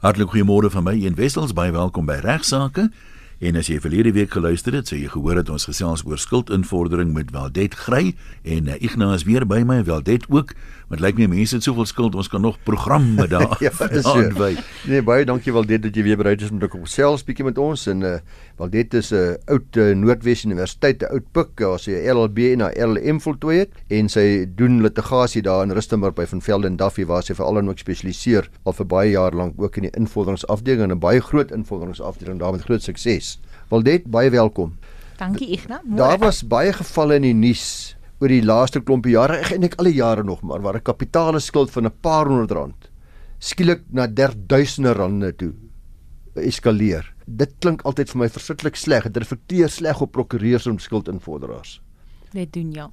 Hartlik goeiemôre van my, Een Wessels, baie welkom by Regsake. En as jy verlede week geluister het, sou jy gehoor het ons gesels oor skuldinvordering met Waldet Grey en uh, Ignas weer by my Waldet ook. Want lyk my mense het soveel skuld, ons kan nog programme daar. ja, so. Nee, baie dankie Waldet dat jy weer bereid is om te kom gesels bietjie met ons en uh, Waldet is 'n uh, oud uh, Noordwes Universiteit, 'n oud pik, waar sy LLB en haar LLM voltooi het en sy doen litigasie daar in Rustenburg by Van Velden Duffy waar sy veral dan ook spesialiseer al vir baie jaar lank ook in die invorderingsafdeling en 'n baie groot invorderingsafdeling daar met groot sukses. Waldet, baie welkom. Dankie Ignas. Daar was baie gevalle in die nuus oor die laaste klompie jare, eintlik al die jare nog maar, waar 'n kapitaalskuld van 'n paar honderd rand skielik na 10000 rande toe eskaleer. Dit klink altyd vir my verskriklik sleg. Dit reflekteer sleg op prokureurs en skuldinvorderers. Dit doen ja.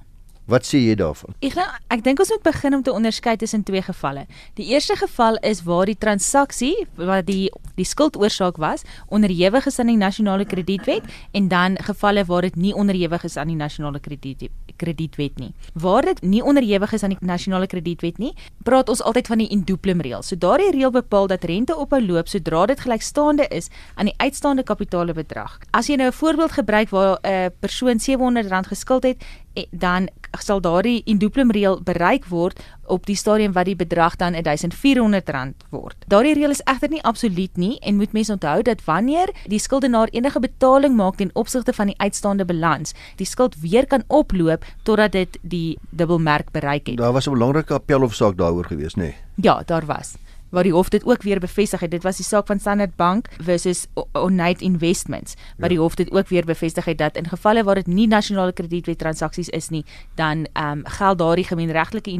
Wat sê jy daarvan? Ek ek dink ons moet begin om te onderskei tussen twee gevalle. Die eerste geval is waar die transaksie wat die die skuldoorsaak was onderhewig is aan die nasionale kredietwet en dan gevalle waar dit nie onderhewig is aan die nasionale krediet kredietwet nie. Waar dit nie onderhewig is aan die nasionale kredietwet nie, praat ons altyd van die induplim reël. So daardie reël bepaal dat rente ophou loop sodra dit gelykstaande is aan die uitstaande kapitale bedrag. As jy nou 'n voorbeeld gebruik waar 'n persoon R700 geskuld het, dan sal daardie induplim reël bereik word op die stadium wat die bedrag dan R1400 word. Daardie reël is egter nie absoluut nie en moet mense onthou dat wanneer die skuldenaar enige betaling maak ten opsigte van die uitstaande balans, die skuld weer kan oploop totdat dit die dubbelmerk bereik het. Daar was 'n belangrike appelhofsaak daaroor gewees, nê? Nee. Ja, daar was waar die hof dit ook weer bevestig het. Dit was die saak van Standard Bank versus Onite Investments waar ja. die hof dit ook weer bevestig het dat in gevalle waar dit nie nasionale kredietwet transaksies is nie, dan ehm um, geld daardie gemeenregtelike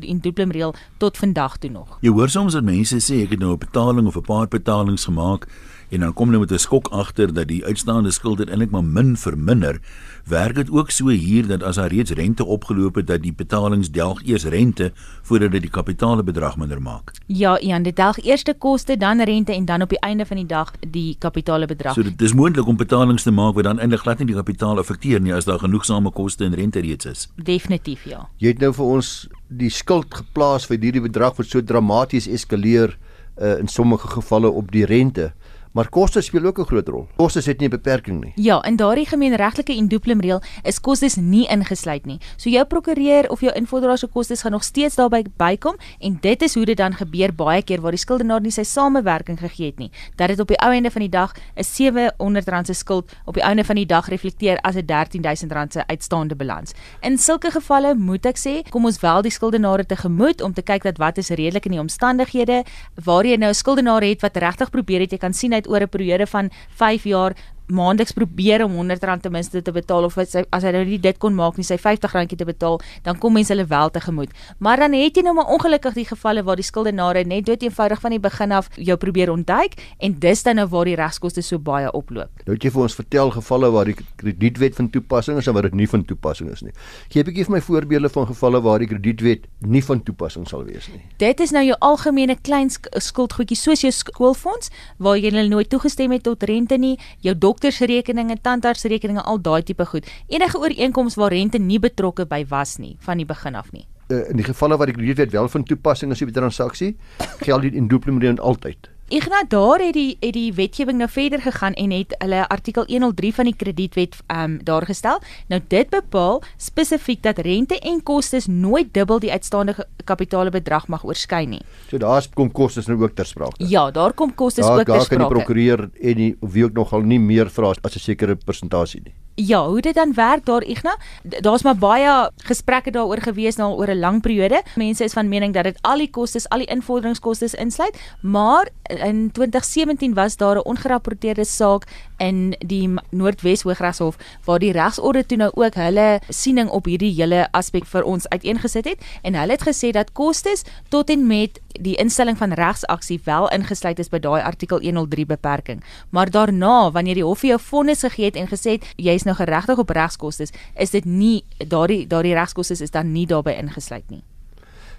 induplim reël tot vandag toe nog. Jy hoor soms dat mense sê ek het nou 'n betaling of 'n paar betalings gemaak en dan kom hulle met 'n skok agter dat die uitstaande skuld eintlik maar min verminder. Werk dit ook so hier dat as daar reeds rente opgeloop het dat die betalings delg eers rente voordat dit die kapitale bedrag minder maak? Ja, Ian, dit delg eers die koste, dan rente en dan op die einde van die dag die kapitale bedrag. So dit is moontlik om betalings te maak wat dan eintlik glad nie die kapitaal affekteer nie as daar genoegsame koste en rente reeds is. Definitief ja. Jy het nou vir ons die skuld geplaas vir hierdie bedrag wat so dramaties eskaleer uh, in sommige gevalle op die rente. Maar kostes speel ook 'n groot rol. Kostes het nie 'n beperking nie. Ja, in daardie gemeenregtelike induplim reël is kostes nie ingesluit nie. So jou prokureur of jou invorderaar se kostes gaan nog steeds daarbey bykom en dit is hoe dit dan gebeur baie keer waar die skuldenaar nie sy samewerking gegee het nie. Dat dit op die ou einde van die dag 'n R700 se skuld op die einde van die dag reflekteer as 'n R13000 se uitstaande balans. In sulke gevalle moet ek sê, kom ons wel die skuldenaar te gemoed om te kyk dat wat is redelik in die omstandighede waar jy nou 'n skuldenaar het wat regtig probeer het jy kan sien oor 'n periode van 5 jaar maandeliks probeer om R100 ten minste te betaal of as hy, as hy nou nie dit kon maak nie, sy R50 te betaal, dan kom mense hulle wel tegemoet. Maar dan het jy nou maar ongelukkig die gevalle waar die skuldenare net dood eenvoudig van die begin af jou probeer ontduik en dis dan nou waar die regskoste so baie oploop. Nou het jy vir ons vertel gevalle waar die kredietwet van toepassing is en waar dit nie van toepassing is nie. Gee 'n bietjie vir my voorbeelde van gevalle waar die kredietwet nie van toepassing sal wees nie. Dit is nou jou algemene klein skuldgoedjies soos jou skoolfonds waar jy hulle nooit toegestem het tot rente nie, jou doktersrekeninge, tandartsrekeninge, al daai tipe goed. Enige ooreenkoms waar rente nie betrokke by was nie van die begin af nie. Uh, in die gevalle waar die kredietwet wel van toepassing is op die transaksie, geld in dubbelmodel altyd. Ignas daar het die het die wetgewing nou verder gegaan en het hulle artikel 103 van die kredietwet ehm um, daar gestel. Nou dit bepaal spesifiek dat rente en kostes nooit dubbel die uitstaande kapitale bedrag mag oorskry nie. So daar kom kostes nou ook ter sprake. Ja, daar kom kostes ook ter sprake. Daar kan die prokureur en die wie ook nogal nie meer vra as 'n sekere persentasie nie. Ja, hoe dit dan werk daar Ignas? Daar's maar baie gesprekke daaroor gewees nou oor 'n lang periode. Mense is van mening dat dit al die kostes, al die invorderingskostes insluit, maar in 2017 was daar 'n ongerapporteerde saak in die Noordwes Hooggeregshof waar die regsorde toe nou ook hulle siening op hierdie hele aspek vir ons uiteengesit het en hulle het gesê dat kostes tot en met die instelling van regsaksie wel ingesluit is by daai artikel 103 beperking. Maar daarna, wanneer die hof vir jou vonnis gegee het en gesê het jy is nou geregtig op regskoste, is dit nie daardie daardie regskoste is dan nie daarbey ingesluit nie.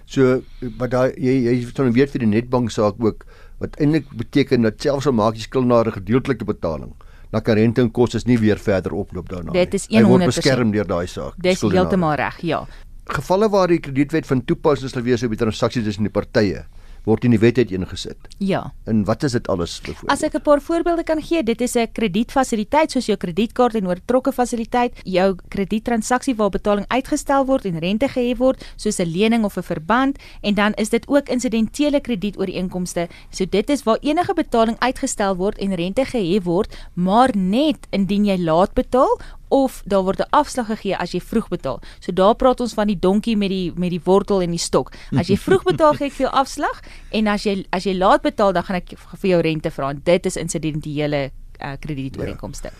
So wat daai jy jy sou weet vir die netbank saak ook wat eintlik beteken dat selfs al maak jy skuldenaar 'n gedeeltelike betaling dan kan rente en kostes nie weer verder oploop daarna nie. Dit is 100% word beskerm deur daai saak. Dis heeltemal reg, ja. Gevalle waar die kredietwet van toepassing sal wees op die transaksies tussen die partye word in die wet uiteengesit. Ja. En wat is dit alles byvoorbeeld? As ek 'n paar voorbeelde kan gee, dit is 'n kredietfasiliteit soos jou kredietkaart en oortrokke fasiliteit, jou krediettransaksie waar betaling uitgestel word en rente gehef word, soos 'n lening of 'n verband, en dan is dit ook insidentele kredietooreenkomste. So dit is waar enige betaling uitgestel word en rente gehef word, maar net indien jy laat betaal of daar word 'n afslag gegee as jy vroeg betaal. So daar praat ons van die donkie met die met die wortel en die stok. As jy vroeg betaal, gee ek vir jou afslag en as jy as jy laat betaal, dan gaan ek vir jou rente vra. Dit is insidentele uh, kredietooreenkomste. Ja.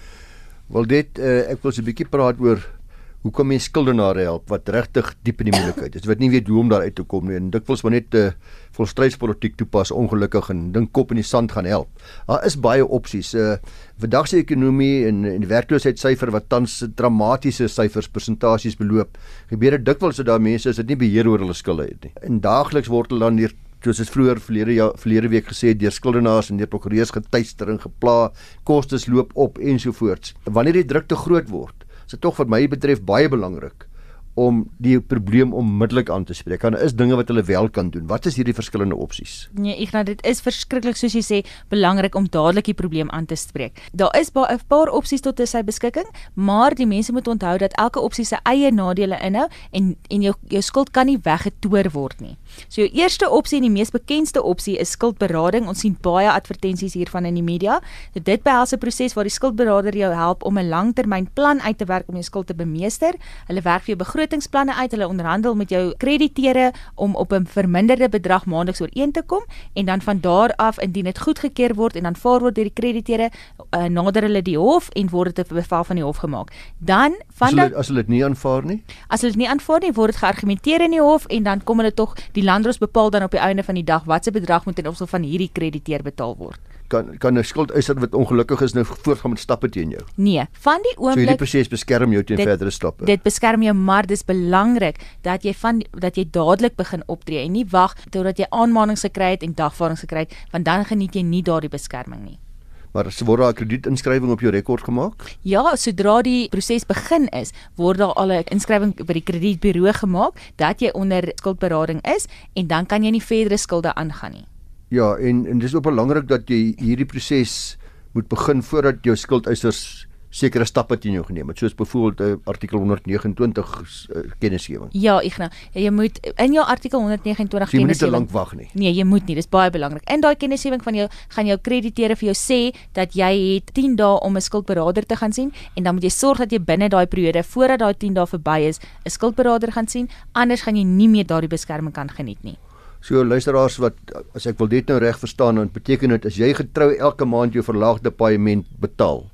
Wel dit uh, ek wil 'n bietjie praat oor hoe kom jy skuldenare help wat regtig diep in die moeilikheid is. Wat nie weet hoe om daar uit te kom nie en dikwels maar net 'n uh, volstrydspolitiek toepas ongelukkig en dink kop in die sand gaan help. Daar is baie opsies. Uh vandag se ekonomie en en die werkloosheidsyfer wat tans dramatiese syfers persentasies beloop. Gebeur dit dikwels dat daar mense is wat nie beheer oor hulle skulde het nie. En daagliks word hulle dan hier soos dit vroeër verlede jaar verlede week gesê deur skuldenaars en deur prokureurs getuister en gepla, kostes loop op ensovoorts. Wanneer die druk te groot word, is dit tog wat my betref baie belangrik om die probleem onmiddellik aan te spreek. Daar is dinge wat hulle wel kan doen. Wat is hierdie verskillende opsies? Nee, ek nou dit is verskriklik soos jy sê, belangrik om dadelik die probleem aan te spreek. Daar is 'n paar opsies tot sy beskikking, maar die mense moet onthou dat elke opsie sy eie nadele inhou en en jou jou skuld kan nie weggetoer word nie. So jou eerste opsie en die mees bekendste opsie is skuldberading. Ons sien baie advertensies hiervan in die media. Dit behels 'n proses waar die skuldberader jou help om 'n langtermynplan uit te werk om jou skuld te bemeester. Hulle werk vir jou begrotingsplanne uit. Hulle onderhandel met jou krediteure om op 'n verminderde bedrag maandeliks ooreen te kom en dan van daar af indien dit goedgekeur word en aanvaar word deur die krediteure, uh, nader hulle die hof en word dit 'n bevel van die hof gemaak. Dan van as hulle as hulle dit nie aanvaar nie, as hulle dit nie aanvaar nie, word dit geargumenteer in die hof en dan kom hulle tog die landdros bepaal dan op die einde van die dag watse bedrag moet ten opsigte van hierdie krediteur betaal word kan kan 'n skuldeiser wat ongelukkig is nou voortgaan met stappe teen jou. Nee, van die oomblik So hierdie proses beskerm jou teen dit, verdere stappe. Dit beskerm jou, maar dis belangrik dat jy van dat jy dadelik begin optree en nie wag totdat jy aanmanings gekry het en dagvaardings gekry het, want dan geniet jy nie daardie beskerming nie. Maar word daar 'n kredietinskryfing op jou rekord gemaak? Ja, sodra die proses begin is, word daar al 'n inskrywing by die kredietburo gemaak dat jy onder skuldberading is en dan kan jy nie verdere skulde aangaan nie. Ja, en en dis ook belangrik dat jy hierdie proses moet begin voordat jou skuldeisers sekere stappe teen jou geneem het, soos byvoorbeeld uh, artikel 129 uh, kennisgewing. Ja, Ignas, jy moet in jou artikel 129 so, kennisgewing. Jy moet nie te lank wag nie. Nee, jy moet nie, dis baie belangrik. In daai kennisgewing van jou gaan jou krediteure vir jou sê dat jy het 10 dae om 'n skuldberader te gaan sien en dan moet jy sorg dat jy binne daai periode voordat daai 10 dae verby is, 'n skuldberader gaan sien, anders gaan jy nie meer daardie beskerming kan geniet nie. So luisteraars wat as ek wil dit nou reg verstaan, dan beteken dit as jy getrou elke maand jou verlaagde paaiement betaal,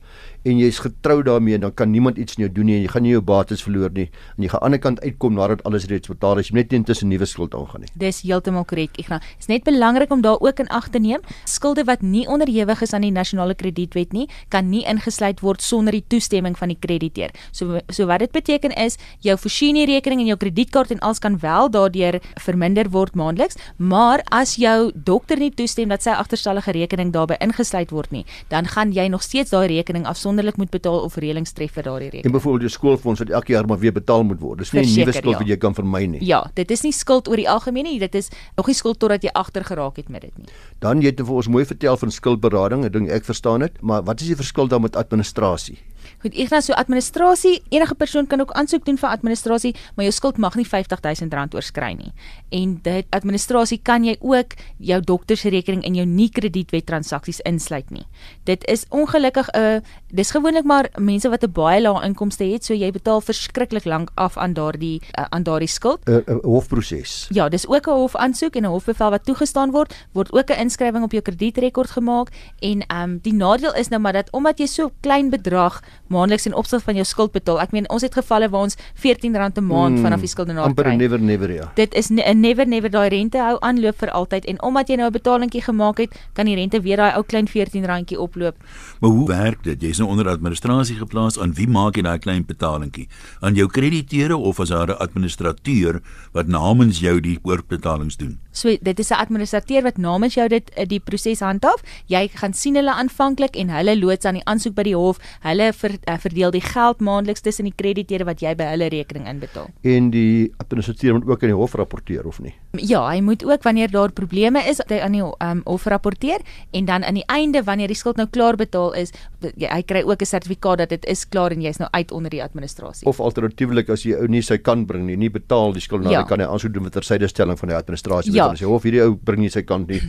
en jy's getrou daarmee dan kan niemand iets aan jou doen nie en jy gaan nie jou bates verloor nie. En jy gaan aan die ander kant uitkom nadat alles reeds betaal is. Jy net intussen nuwe skuld aangaan nie. Dis heeltemal korrek Ignas is net belangrik om daar ook in ag te neem skulde wat nie onderhewig is aan die nasionale kredietwet nie kan nie ingesluit word sonder die toestemming van die krediteur. So so wat dit beteken is jou Foschini rekening en jou kredietkaart en alles kan wel daardeur verminder word maandeliks maar as jou dokter nie toestem dat sy agterstallige rekening daarbey ingesluit word nie dan gaan jy nog steeds daai rekening afsonder afsonderlik moet betaal of reëlings tref vir daardie rekening. En byvoorbeeld jou skoolfonds wat elke jaar maar weer betaal moet word. Dis nie 'n nuwe skuld ja. wat jy kan vermy nie. Ja, dit is nie skuld oor die algemeen nie. Dit is nog nie skuld totdat jy agter geraak het met dit nie. Dan jy het vir ons mooi vertel van skuldberading. Ek dink ek verstaan dit, maar wat is die verskil dan met administrasie? Goed, Ignas, so administrasie, enige persoon kan ook aansoek doen vir administrasie, maar jou skuld mag nie R50000 oorskry nie. En dit administrasie kan jy ook jou dokter se rekening in jou nie kredietwet transaksies insluit nie. Dit is ongelukkig 'n uh, dis gewoonlik maar mense wat 'n baie lae inkomste het, so jy betaal verskriklik lank af aan daardie uh, aan daardie skuld. 'n uh, uh, Hofproses. Ja, dis ook 'n hofaansoek en 'n hofbevel wat toegestaan word, word ook 'n inskrywing op jou kredietrekord gemaak en ehm um, die nadeel is nou maar dat omdat jy so klein bedrag maandeliks in opsig van jou skuld betaal. Ek meen ons het gevalle waar ons R14 'n maand hmm, vanaf die skuldenaar kry. Amper never never ja. Dit is 'n never never daai rente hou aanloop vir altyd en omdat jy nou 'n betalingkie gemaak het, kan die rente weer daai ou klein R14 oploop. Maar hoe werk dit? Jy's nou onder administrasie geplaas. Aan wie maak jy daai klein betalingkie? Aan jou krediteure of as daar 'n administrateur wat namens jou die oorbetalings doen? So dit is 'n administrateur wat namens jou dit eh, die proses handhaaf. Jy gaan sien hulle aanvanklik en hulle loods aan die aansoek by die hof. Hulle ver, uh, verdeel die geld maandeliks tussen die krediteure wat jy by hulle rekening inbetaal. En die administrateur moet ook aan die hof rapporteer of nie? Ja, hy moet ook wanneer daar probleme is, hy aan die um, hof rapporteer en dan aan die einde wanneer die skuld nou klaar betaal is, hy kry ook 'n sertifikaat dat dit is klaar en jy's nou uit onder die administrasie. Of alternatiefelik as jy ou nie sy kan bring nie, nie betaal die skuld nou, ja. kan hy aansoek doen vir tersydestelling van die administrasie. Ja. As hy hof hierdie ou bring nie sy kant nie,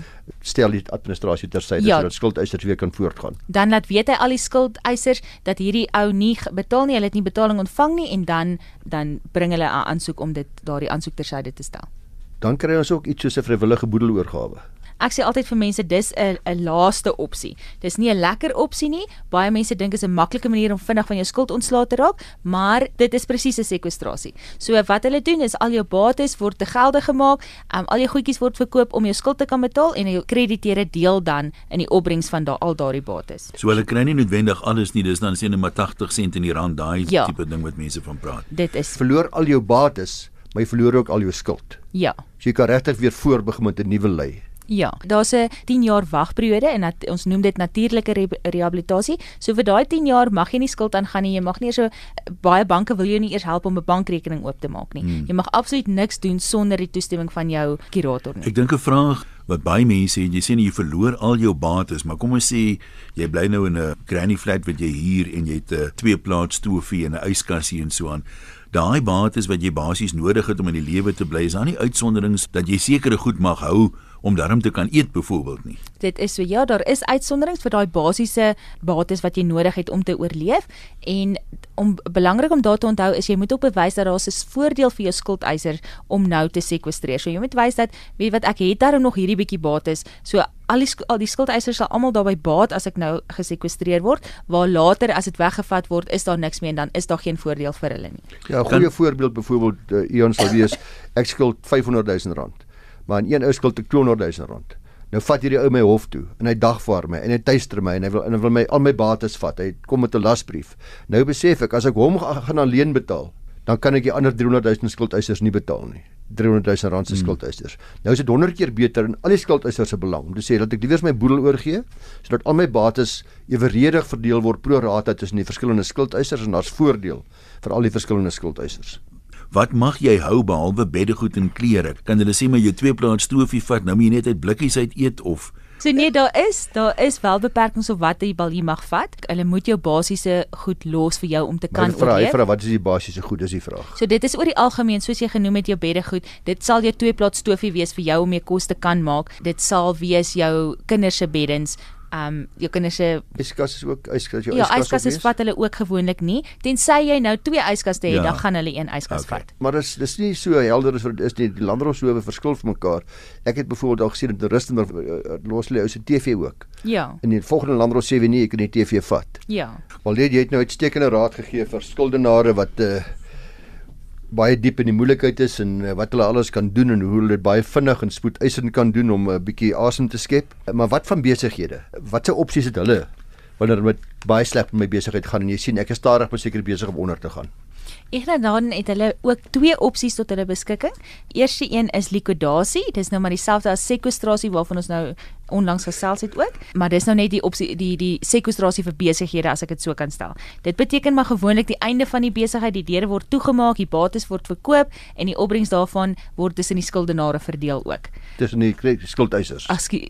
stel die administrasie tersyde ja. sodat skuldeisers weer kan voortgaan. Dan laat weet hy al die skuldeisers dat hierdie ou nie betaal nie, hulle het nie betaling ontvang nie en dan dan bring hulle 'n aansoek om dit daardie aansoek tersyde te stel. Dan kry ons ook iets soos 'n vrywillige boedeloorgawe. Ek sê altyd vir mense dis 'n 'n laaste opsie. Dis nie 'n lekker opsie nie. Baie mense dink is 'n maklike manier om vinnig van jou skuld ontslae te raak, maar dit is presies 'n sekwestrasie. So wat hulle doen is al jou bates word te gelde gemaak, um, al jou goedjies word verkoop om jou skuld te kan betaal en jou krediteure deel dan in die opbrengs van daai al daardie bates. So hulle kry nie noodwendig alles nie, dis dan sien hulle maar 80 sent in die rand daai ja. tipe ding wat mense van praat. Dit is verloor al jou bates, maar jy verloor ook al jou skuld. Ja. So jy kan regtig weer voorbegin met 'n nuwe lei. Ja, daar's 'n 10 jaar wagperiode en dat, ons noem dit natuurlike re rehabilitasie. So vir daai 10 jaar mag jy nie skuld aangaan nie. Jy mag nie so baie banke wil jou nie eers help om 'n bankrekening oop te maak nie. Hmm. Jy mag absoluut niks doen sonder die toestemming van jou kurator nie. Ek dink 'n vraag wat baie mense het, jy sê jy verloor al jou bates, maar kom ons sê jy bly nou in 'n granny flat wat jy huur en jy het 'n twee plaas stoofie en 'n yskassie en so aan daai bates wat jy basies nodig het om in die lewe te bly, is daar nie uitsonderings dat jy sekere goed mag hou om daarom te kan eet byvoorbeeld nie. Dit is so ja, daar is uitsonderings vir daai basiese bates wat jy nodig het om te oorleef en om belangrik om daar te onthou is jy moet ook bewys dat daar 'n voordeel vir jou skuldeiser om nou te sekwestreer. So jy moet wys dat weet wat ek het daarom nog hierdie bietjie bates. So al die al die skuldeisers sal almal daarbey baat as ek nou gesekwestreer word, waar later as dit weggevat word, is daar niks meer en dan is daar geen voordeel vir hulle nie. Ja, 'n goeie kan, voorbeeld byvoorbeeld uh, Ion sal wees ek skuld 500 000 rand maar in een ou skuld ek 200 000 rand. Nou vat hierdie ou my hof toe en hy dagvaar my en hy tuister my en hy wil en hy wil my al my bates vat. Hy kom met 'n lasbrief. Nou besef ek as ek hom gaan alleen betaal, dan kan ek die ander 300 000 skuldeisers nie betaal nie. 300 000 rand se hmm. skuldeisers. Nou is dit 100 keer beter in al die skuldeisers se belang om te sê dat ek liewer my boedel oorgee sodat al my bates eweredig verdeel word pro rata tussen die verskillende skuldeisers en daar's voordeel vir al die verskillende skuldeisers. Wat mag jy hou behalwe beddegoed en klere? Kan hulle sê maar jou twee plaas stoofie vat, nou moet jy net uit blikkies uit eet of So nee, daar is daar is wel beperkings op wat jy bal jy mag vat. Hulle moet jou basiese goed los vir jou om te kan oorleef. Vra, vra wat is die basiese goed is die vraag. So dit is oor die algemeen soos jy genoem het jou beddegoed. Dit sal jou twee plaas stoofie wees vir jou om mee kos te kan maak. Dit sal wees jou kinders se beddens ehm um, jou kinders se yskas is ook yskas jou ja, yskas. Ja, yskas is vat hulle ook gewoonlik nie. Tensy jy nou twee yskaste het, ja. dan gaan hulle een yskas okay. vat. Maar dis dis nie so helder as wat is nie. Die landroshowe verskil vir mekaar. Ek het byvoorbeeld al gesien dat Rustenburg uh, los hulle ou se TV ook. Ja. En die volgende landros sê wie nie ek kan die TV vat. Ja. Wel jy het nou uitstekende raad gegee vir skuldenaars wat uh, baie diep in die moeilikheid is en uh, wat hulle alles kan doen en hoe hulle dit baie vinnig en spoedeisend kan doen om 'n uh, bietjie asem te skep. Uh, maar wat van besighede? Watse opsies het hulle wanneer met baie sleg met my besigheid gaan en jy sien ek is stadig maar seker besig om onder te gaan? Ignadan het hulle ook twee opsies tot hulle beskikking. Eerste een is likwidasie. Dis nou maar dieselfde as sekwestrasie waarvan ons nou onlangs gesels het ook, maar dis nou net die opsie die die sekwestrasie vir besighede as ek dit so kan stel. Dit beteken maar gewoonlik die einde van die besigheid, die deure word toegemaak, die bates word verkoop en die opbrengs daarvan word tussen die skuldenaars verdeel ook. Tussen die skuldeisers. Ekskuus,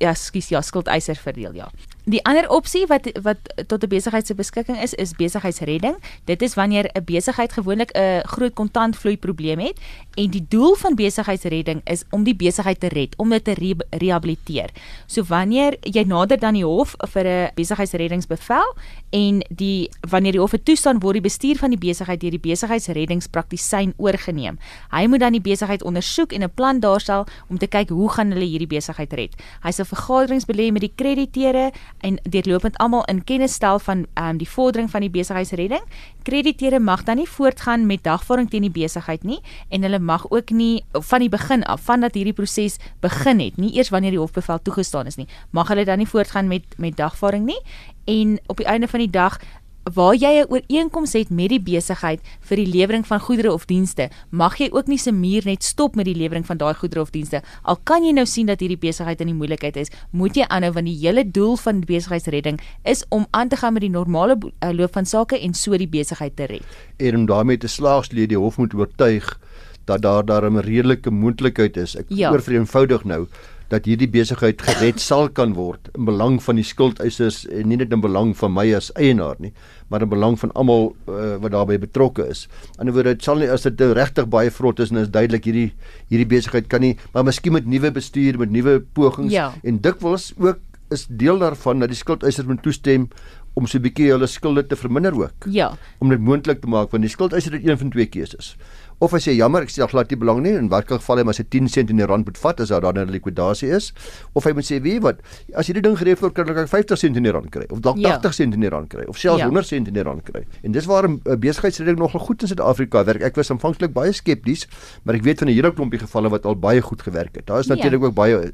ja, ja, skuldeisers verdeel, ja. Die ander opsie wat wat tot 'n besigheid se beskikking is, is besigheidsredding. Dit is wanneer 'n besigheid gewoonlik 'n groot kontantvloei probleem het en die doel van besigheidsredding is om die besigheid te red, om dit te re rehabiliteer. So wanneer jy nader dan die hof vir 'n besigheidsreddingsbevel en die wanneer die hof toestaan word die bestuur van die besigheid deur die besigheidsreddingspraktisyn oorgeneem. Hy moet dan die besigheid ondersoek en 'n plan daarstel om te kyk hoe gaan hulle hierdie besigheid red. Hy sal vergaderings belê met die krediteure en deurlopend almal in kennis stel van um, die vordering van die besigheidsredding. Krediteure mag dan nie voortgaan met dagvaarding teen die besigheid nie en hulle mag ook nie van die begin af vandat hierdie proses begin het, nie eers wanneer die hofbevel toegestaan is nie, mag hulle dan nie voortgaan met met dagvaarding nie en op die einde van die dag waar jy 'n ooreenkoms het met die besigheid vir die lewering van goedere of dienste, mag jy ook nie se muur net stop met die lewering van daai goedere of dienste. Al kan jy nou sien dat hierdie besigheid in die moeilikheid is, moet jy aanhou want die hele doel van die besigheidsredding is om aan te gaan met die normale uh, loop van sake en so die besigheid te red. En om daarmee te slaagsleed die hof moet oortuig dat daar daar 'n redelike moontlikheid is. Ek ja. oorvereenvoudig nou dat hierdie besigheid gered sal kan word in belang van die skuldeisers en nie net in belang van my as eienaar nie, maar in belang van almal uh, wat daarbey betrokke is. In 'n woord, dit sal nie as dit nou regtig baie vrot is en is duidelik hierdie hierdie besigheid kan nie, maar miskien met nuwe bestuur, met nuwe pogings ja. en dikwels ook is deel daarvan dat die skuldeisers moet toestem om so 'n bietjie hulle skulde te verminder ook. Ja. Om dit moontlik te maak want die skuldeiser het een van twee keuses of as jy jammer ek sê glad nie belang nie en wat kan geval hy maar sy 10 sent in die rand moet vat as daar dan 'n likwidasie is of hy moet sê wie wat as jy die ding gereed voor kan ek 50 sent in die rand kry of dalk ja. 80 sent in die rand kry of selfs ja. 100 sent in die rand kry en dis waar 'n besigheidsreding nogal goed in Suid-Afrika werk ek was aanvanklik baie skepties maar ek weet van 'n hele klompie gevalle wat al baie goed gewerk het daar is natuurlik ja. ook baie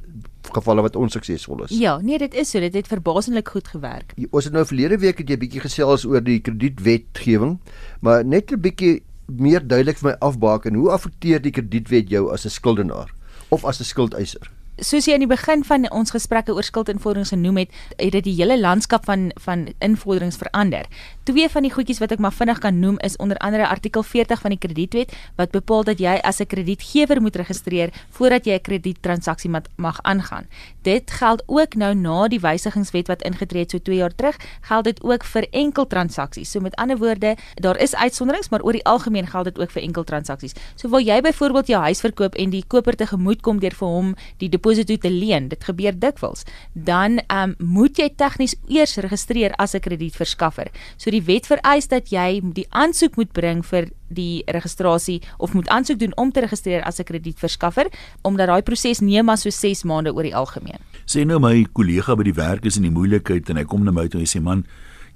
gevalle wat onsuksesvol is. Ja, nee, dit is so. Dit het verbaasendlik goed gewerk. Ons het nou verlede week het jy bietjie gesels oor die kredietwetgewing, maar net 'n bietjie meer duidelik vir my afbaken hoe affekteer die kredietwet jou as 'n skuldenaar of as 'n skuldeiser? Soos jy aan die begin van ons gesprekke oor skuldinvorderings genoem het, het dit die hele landskap van van invorderings verander. Twee van die goedjies wat ek maar vinnig kan noem is onder andere artikel 40 van die kredietwet wat bepaal dat jy as 'n kredietgewer moet registreer voordat jy 'n krediettransaksie mag aangaan. Dit geld ook nou na die wysigingswet wat ingetree het so 2 jaar terug, geld dit ook vir enkel transaksies. So met ander woorde, daar is uitsonderings, maar oor die algemeen geld dit ook vir enkel transaksies. So wil jy byvoorbeeld jou huis verkoop en die koper tegemoet kom deur vir hom die deposito te leen, dit gebeur dikwels, dan um, moet jy tegnies eers registreer as 'n kredietverskaffer. So die wet vereis dat jy die aansoek moet bring vir die registrasie of moet aansoek doen om te registreer as 'n kredietverskaffer omdat daai proses neem maar so 6 maande oor die algemeen. Sê nou my kollega by die werk is in die moeilikheid en hy kom na my toe en hy sê man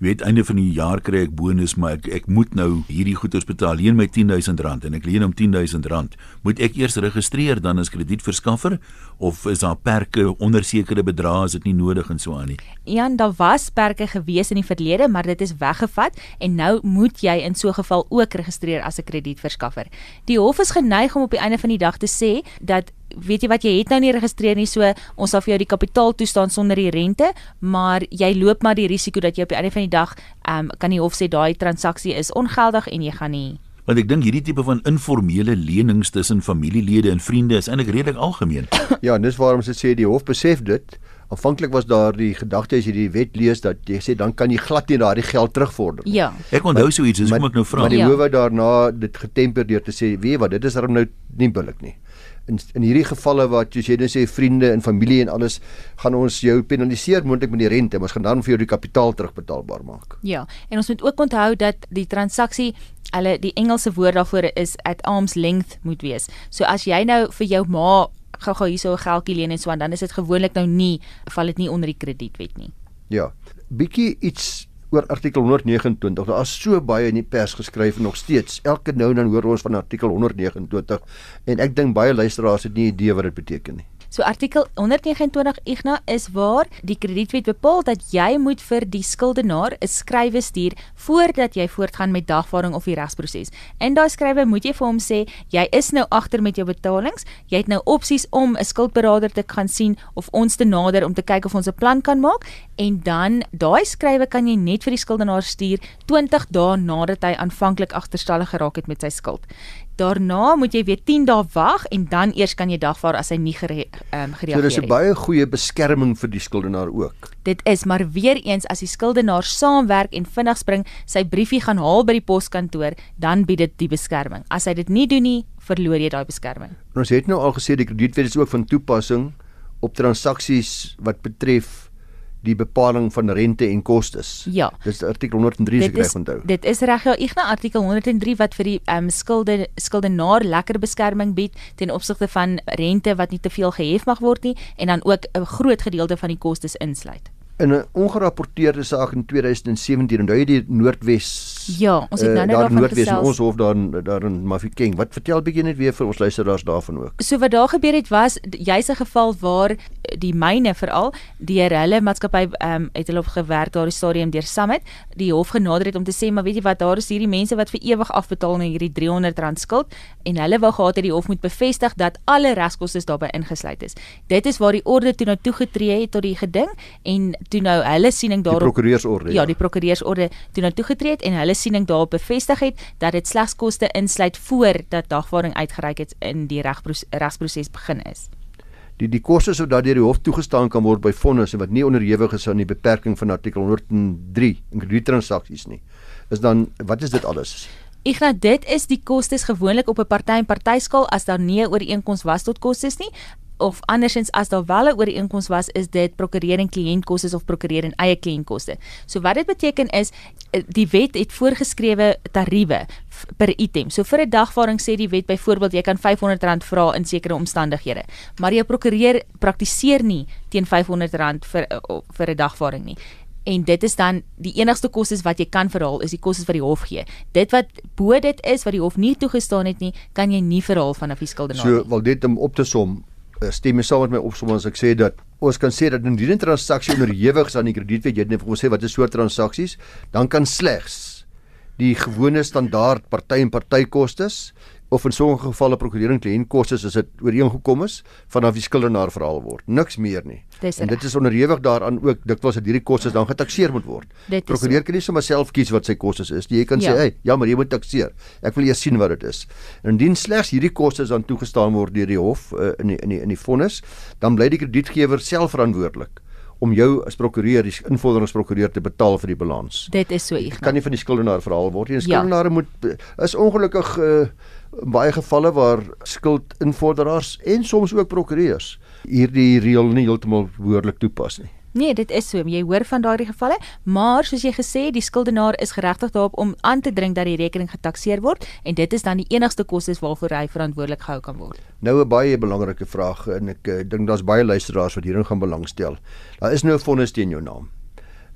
Jy weet einde van die jaar kry ek bonus, maar ek ek moet nou hierdie goederes betaal. Leen my R10000 en ek leen hom R10000. Moet ek eers registreer dan as kredietverskaffer of is daar perke onder sekere bedrae as dit nie nodig en so aan nie? Ja, daar was perke gewees in die verlede, maar dit is weggevat en nou moet jy in so 'n geval ook registreer as 'n kredietverskaffer. Die hof is geneig om op die einde van die dag te sê dat weet jy wat jy het nou nie geregistreer nie so ons sal vir jou die kapitaal toestaan sonder die rente maar jy loop maar die risiko dat jy op die einde van die dag um, kan die hof sê daai transaksie is ongeldig en jy gaan nie want ek dink hierdie tipe van informele lenings tussen familielede en vriende is eintlik redelik algemeen ja en dis waarom sê die hof besef dit Aanvanklik was daar die gedagte as jy die wet lees dat jy sê dan kan jy glad nie daardie geld terugvorder. Ja. Ek onthou so iets, dis kom ek nou vra. Maar die ja. howe daarna dit getemper deur te sê, "Wie wat, dit is nou nie billik nie." In in hierdie gevalle wat jy net sê vriende en familie en alles gaan ons jou penaliseer moontlik met die rente, maar ons gaan dan vir jou die kapitaal terugbetaalbaar maak. Ja, en ons moet ook onthou dat die transaksie hulle die Engelse woord daarvoor is at arm's length moet wees. So as jy nou vir jou ma gou-gou hierso 'n geldjie leen en so aan, dan is dit gewoonlik nou nie val dit nie onder die kredietwet nie. Ja. Bietjie iets oor artikel 129. Daar is so baie in die pers geskryf en nog steeds. Elke nou dan hoor ons van artikel 129 en ek dink baie luisteraars het nie idee wat dit beteken nie. So artikel 129 Igna is waar die kredietwet bepaal dat jy moet vir die skuldenaar 'n skrywe stuur voordat jy voortgaan met dagvaarding of die regsproses. In daai skrywe moet jy vir hom sê jy is nou agter met jou betalings, jy het nou opsies om 'n skuldberader te gaan sien of ons te nader om te kyk of ons 'n plan kan maak en dan daai skrywe kan jy net vir die skuldenaar stuur 20 dae nadat hy aanvanklik agterstallig geraak het met sy skuld. Daarna moet jy weer 10 dae wag en dan eers kan jy dagvaar as hy nie gere, um, gereageer het. So dis 'n baie goeie beskerming vir die skuldenaar ook. Dit is maar weer eens as die skuldenaar saamwerk en vinnig spring, sy briefie gaan haal by die poskantoor, dan bied dit die beskerming. As hy dit nie doen nie, verloor jy daai beskerming. Ons het nou al gesê die kredietwet is ook van toepassing op transaksies wat betref die bepaling van rente en kostes. Ja. Dis artikel 103 se reg onthou. Dit is reg ja, na artikel 103 wat vir die ehm um, skulde skuldenaar lekker beskerming bied ten opsigte van rente wat nie te veel gehef mag word nie en dan ook 'n groot gedeelte van die kostes insluit. In 'n ongerapporteerde saak in 2017 onthou jy die Noordwes Ja, ons het uh, nou net daar daarvan Noordwes en gesels. ons hof daar in daar in Mafikeng. Wat vertel bietjie net weer vir ons luisteraars daarvan ook. So wat daar gebeur het was jy's 'n geval waar die myne veral deur hulle maatskappy ehm um, het hulle op gewerk daardie stadium deur Summit die hof genader het om te sê maar weet jy wat daar is hierdie mense wat vir ewig afbetaal na hierdie R300 skuld en hulle wou gehad het die hof moet bevestig dat alle regskoste daarbey ingesluit is. Dit is waar die orde toe nou toegetree het tot die geding en toe nou hulle siening Die daarop prokureursorde. Ja, die prokureursorde toe nou toegetree het en hulle siening daarop bevestig het dat dit slegs koste insluit voor dat dagvaarding uitgereik het in die regpros- regsproses begin is. die die kostes wat deur die hof toegestaan kan word by fondse wat nie onderhewig is aan die beperking van artikel 103 in kredietransaksies nie. Is dan wat is dit alles? Ignas, dit is die kostes gewoonlik op 'n party en partyskaal as daar nie 'n ooreenkoms was tot kostes nie of andersins as daar wel 'n ooreenkoms was, is dit prokureur en kliëntkoste of prokureur en eie kliëntkoste. So wat dit beteken is eh, die wet het voorgeskrewe tariewe per item. So vir 'n dagvaarding sê die wet byvoorbeeld jy kan R500 vra in sekere omstandighede, maar jou prokureur praktiseer nie teen R500 vir eh, vir 'n dagvaarding nie en dit is dan die enigste kostes wat jy kan verhaal is die kostes wat die hof gee. Dit wat bo dit is wat die hof nie toegestaan het nie, kan jy nie verhaal vanaf die skuldenaar So nie. wel dit om op te som, stem jy saam met my opsom as ek sê dat ons kan sê dat indien 'n transaksie onderhewig is aan die kredietwet, jy net vir ons sê wat is soort transaksies, dan kan slegs die gewone standaard party en partykostes of in sommige gevalle prokureur en kliëntkoste as dit ooreengekom is vanaf die skuldenaar verhaal word. Niks meer nie. Dis en dit is onderhewig daaraan ook dikwels dat hierdie kostes dan getakseer moet word. Prokureur kan nie sommer self kies wat sy kostes is nie. Jy kan Ja. sê, "Hey, ja, maar jy moet takseer. Ek wil eers sien wat dit is." En indien slegs hierdie kostes dan toegestaan word deur die hof uh, in die in die in die vonnis, dan bly die kredietgewer self verantwoordelik om jou as prokureur, die invorderingsprokureur te betaal vir die balans. Dit is so Ignas. kan nie van die skuldenaar verhaal word nie. Die Ja. skuldenaar moet is ongelukkig uh, baie gevalle waar skuldinvorderaars en soms ook prokureurs hierdie reël nie heeltemal behoorlik toepas nie. Nee, dit is so. Jy hoor van daardie gevalle, maar soos jy gesê, die skuldenaar is geregtig daarop om aan te dring dat die rekening getakseer word en dit is dan die enigste kostes waarvoor hy verantwoordelik gehou kan word. Nou 'n baie belangrike vraag en ek uh, dink daar's baie luisteraars wat hierin gaan belangstel. Daar is nou 'n vonnis teen jou naam.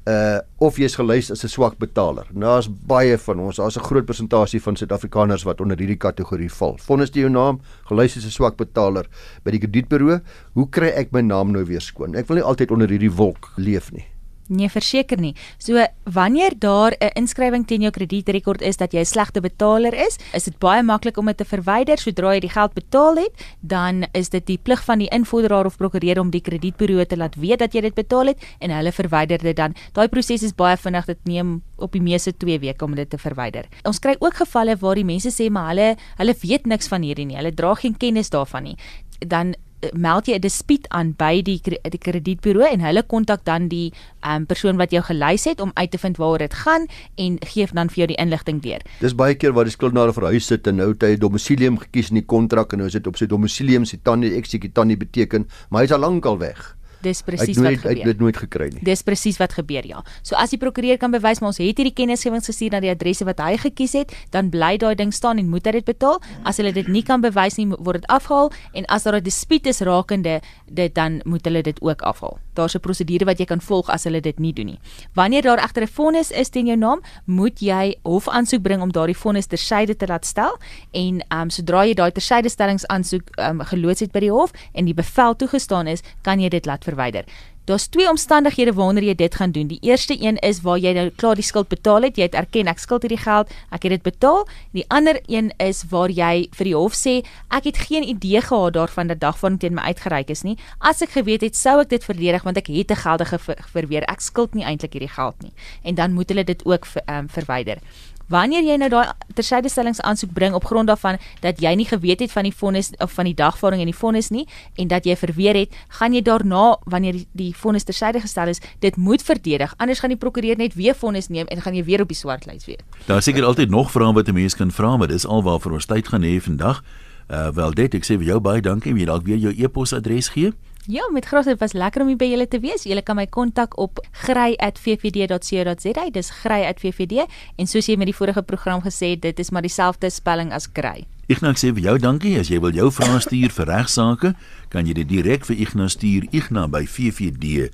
Uh of jy's gelys as 'n swak betaler. Nou daar's baie van ons, daar's 'n groot persentasie van Suid-Afrikaners wat onder hierdie kategorie val. Vonnis teen jou naam, gelys as 'n swak betaler by die kredietburo. Hoe kry ek my naam nou weer skoon? Ek wil nie altyd onder hierdie wolk leef nie. Nee, verseker nie. So wanneer daar 'n inskrywing teen jou kredietrekord is dat jy 'n slegte betaler is, is dit baie maklik om dit te verwyder. Sodra jy die geld betaal het, dan is dit die plig van die invorderaar of prokureur om die kredietburo te laat weet dat jy dit betaal het en hulle verwyder dit dan. Daai proses is baie vinnig. Dit neem op die meeste 2 weke om dit te verwyder. Ons kry ook gevalle waar die mense sê maar hulle hulle weet niks van hierdie nie. Hulle dra geen kennis daarvan nie. Dan meld jy 'n dispuut aan by die die kredietburo en hulle kontak dan die um, persoon wat jou gelys het om uit te vind waaroor dit gaan en gee dan vir jou die inligting deur. Dis baie keer waar die skuldenaar verhuis sit en nou het hy 'n domicilium gekies in die kontrak en nou is dit op sy domicilium sy tannie exekutannie beteken, maar hy's al lankal weg. Dis presies wat nooit hy het gebeur. dit nooit gekry nie. Dis presies wat gebeur ja. So as die prokureur kan bewys maar ons het hierdie kennisgewings gestuur na die adresse wat hy gekies het, dan bly daai ding staan en moet hy dit betaal. As hulle dit nie kan bewys nie, word dit afgehaal en as daar 'n dispuut is rakende dit dan moet hulle dit ook afhaal. Daar's 'n prosedure wat jy kan volg as hulle dit nie doen nie. Wanneer daar egter 'n vonnis is teen jou naam, moet jy hofaansoek bring om daardie vonnis tersyde te laat stel en ehm um, sodra jy daai tersyde stellingsaansoek ehm um, geloods het by die hof en die bevel toegestaan is, kan jy dit laat verwyder. Daar's twee omstandighede waaronder jy dit gaan doen. Die eerste een is waar jy nou klaar die skuld betaal het. Jy het erken ek skuld hierdie geld, ek het dit betaal. Die ander een is waar jy vir die hof sê ek het geen idee gehad daarvan dat dagvaarding teen my uitgereik is nie. As ek geweet het, sou ek dit verdedig want ek het 'n geldige ver verweer. Ek skuld nie eintlik hierdie geld nie. En dan moet hulle dit ook ver, um, verwyder. Wanneer jy nou daai tersydestellingsaansoek bring op grond daarvan dat jy nie geweet het van die vonnis of van die dagvaarding en die vonnis nie en dat jy verweer het, gaan jy daarna wanneer die, die vonnis tersyde gestel is, dit moet verdedig. Anders gaan die prokureur net weer vonnis neem en gaan jy weer op die swartlys weer. Daar seker altyd nog vrae wat 'n mens kan vra, maar dis alwaarvoor ons tyd gaan hê vandag. Uh wel dit, ek sê vir jou baie dankie. Jy dalk weer jou e-posadres gee? Ja, met groot dit was lekker om hier by julle te wees. Julle kan my kontak op grey@ffd.co.za. Dis grey@ffd en soos jy met die vorige program gesê het, dit is maar dieselfde spelling as grey. Ignas sê vir jou dankie. As jy wil jou vrae stuur vir regsaake, kan jy dit direk vir Ignas stuur igna by ffd.co.za.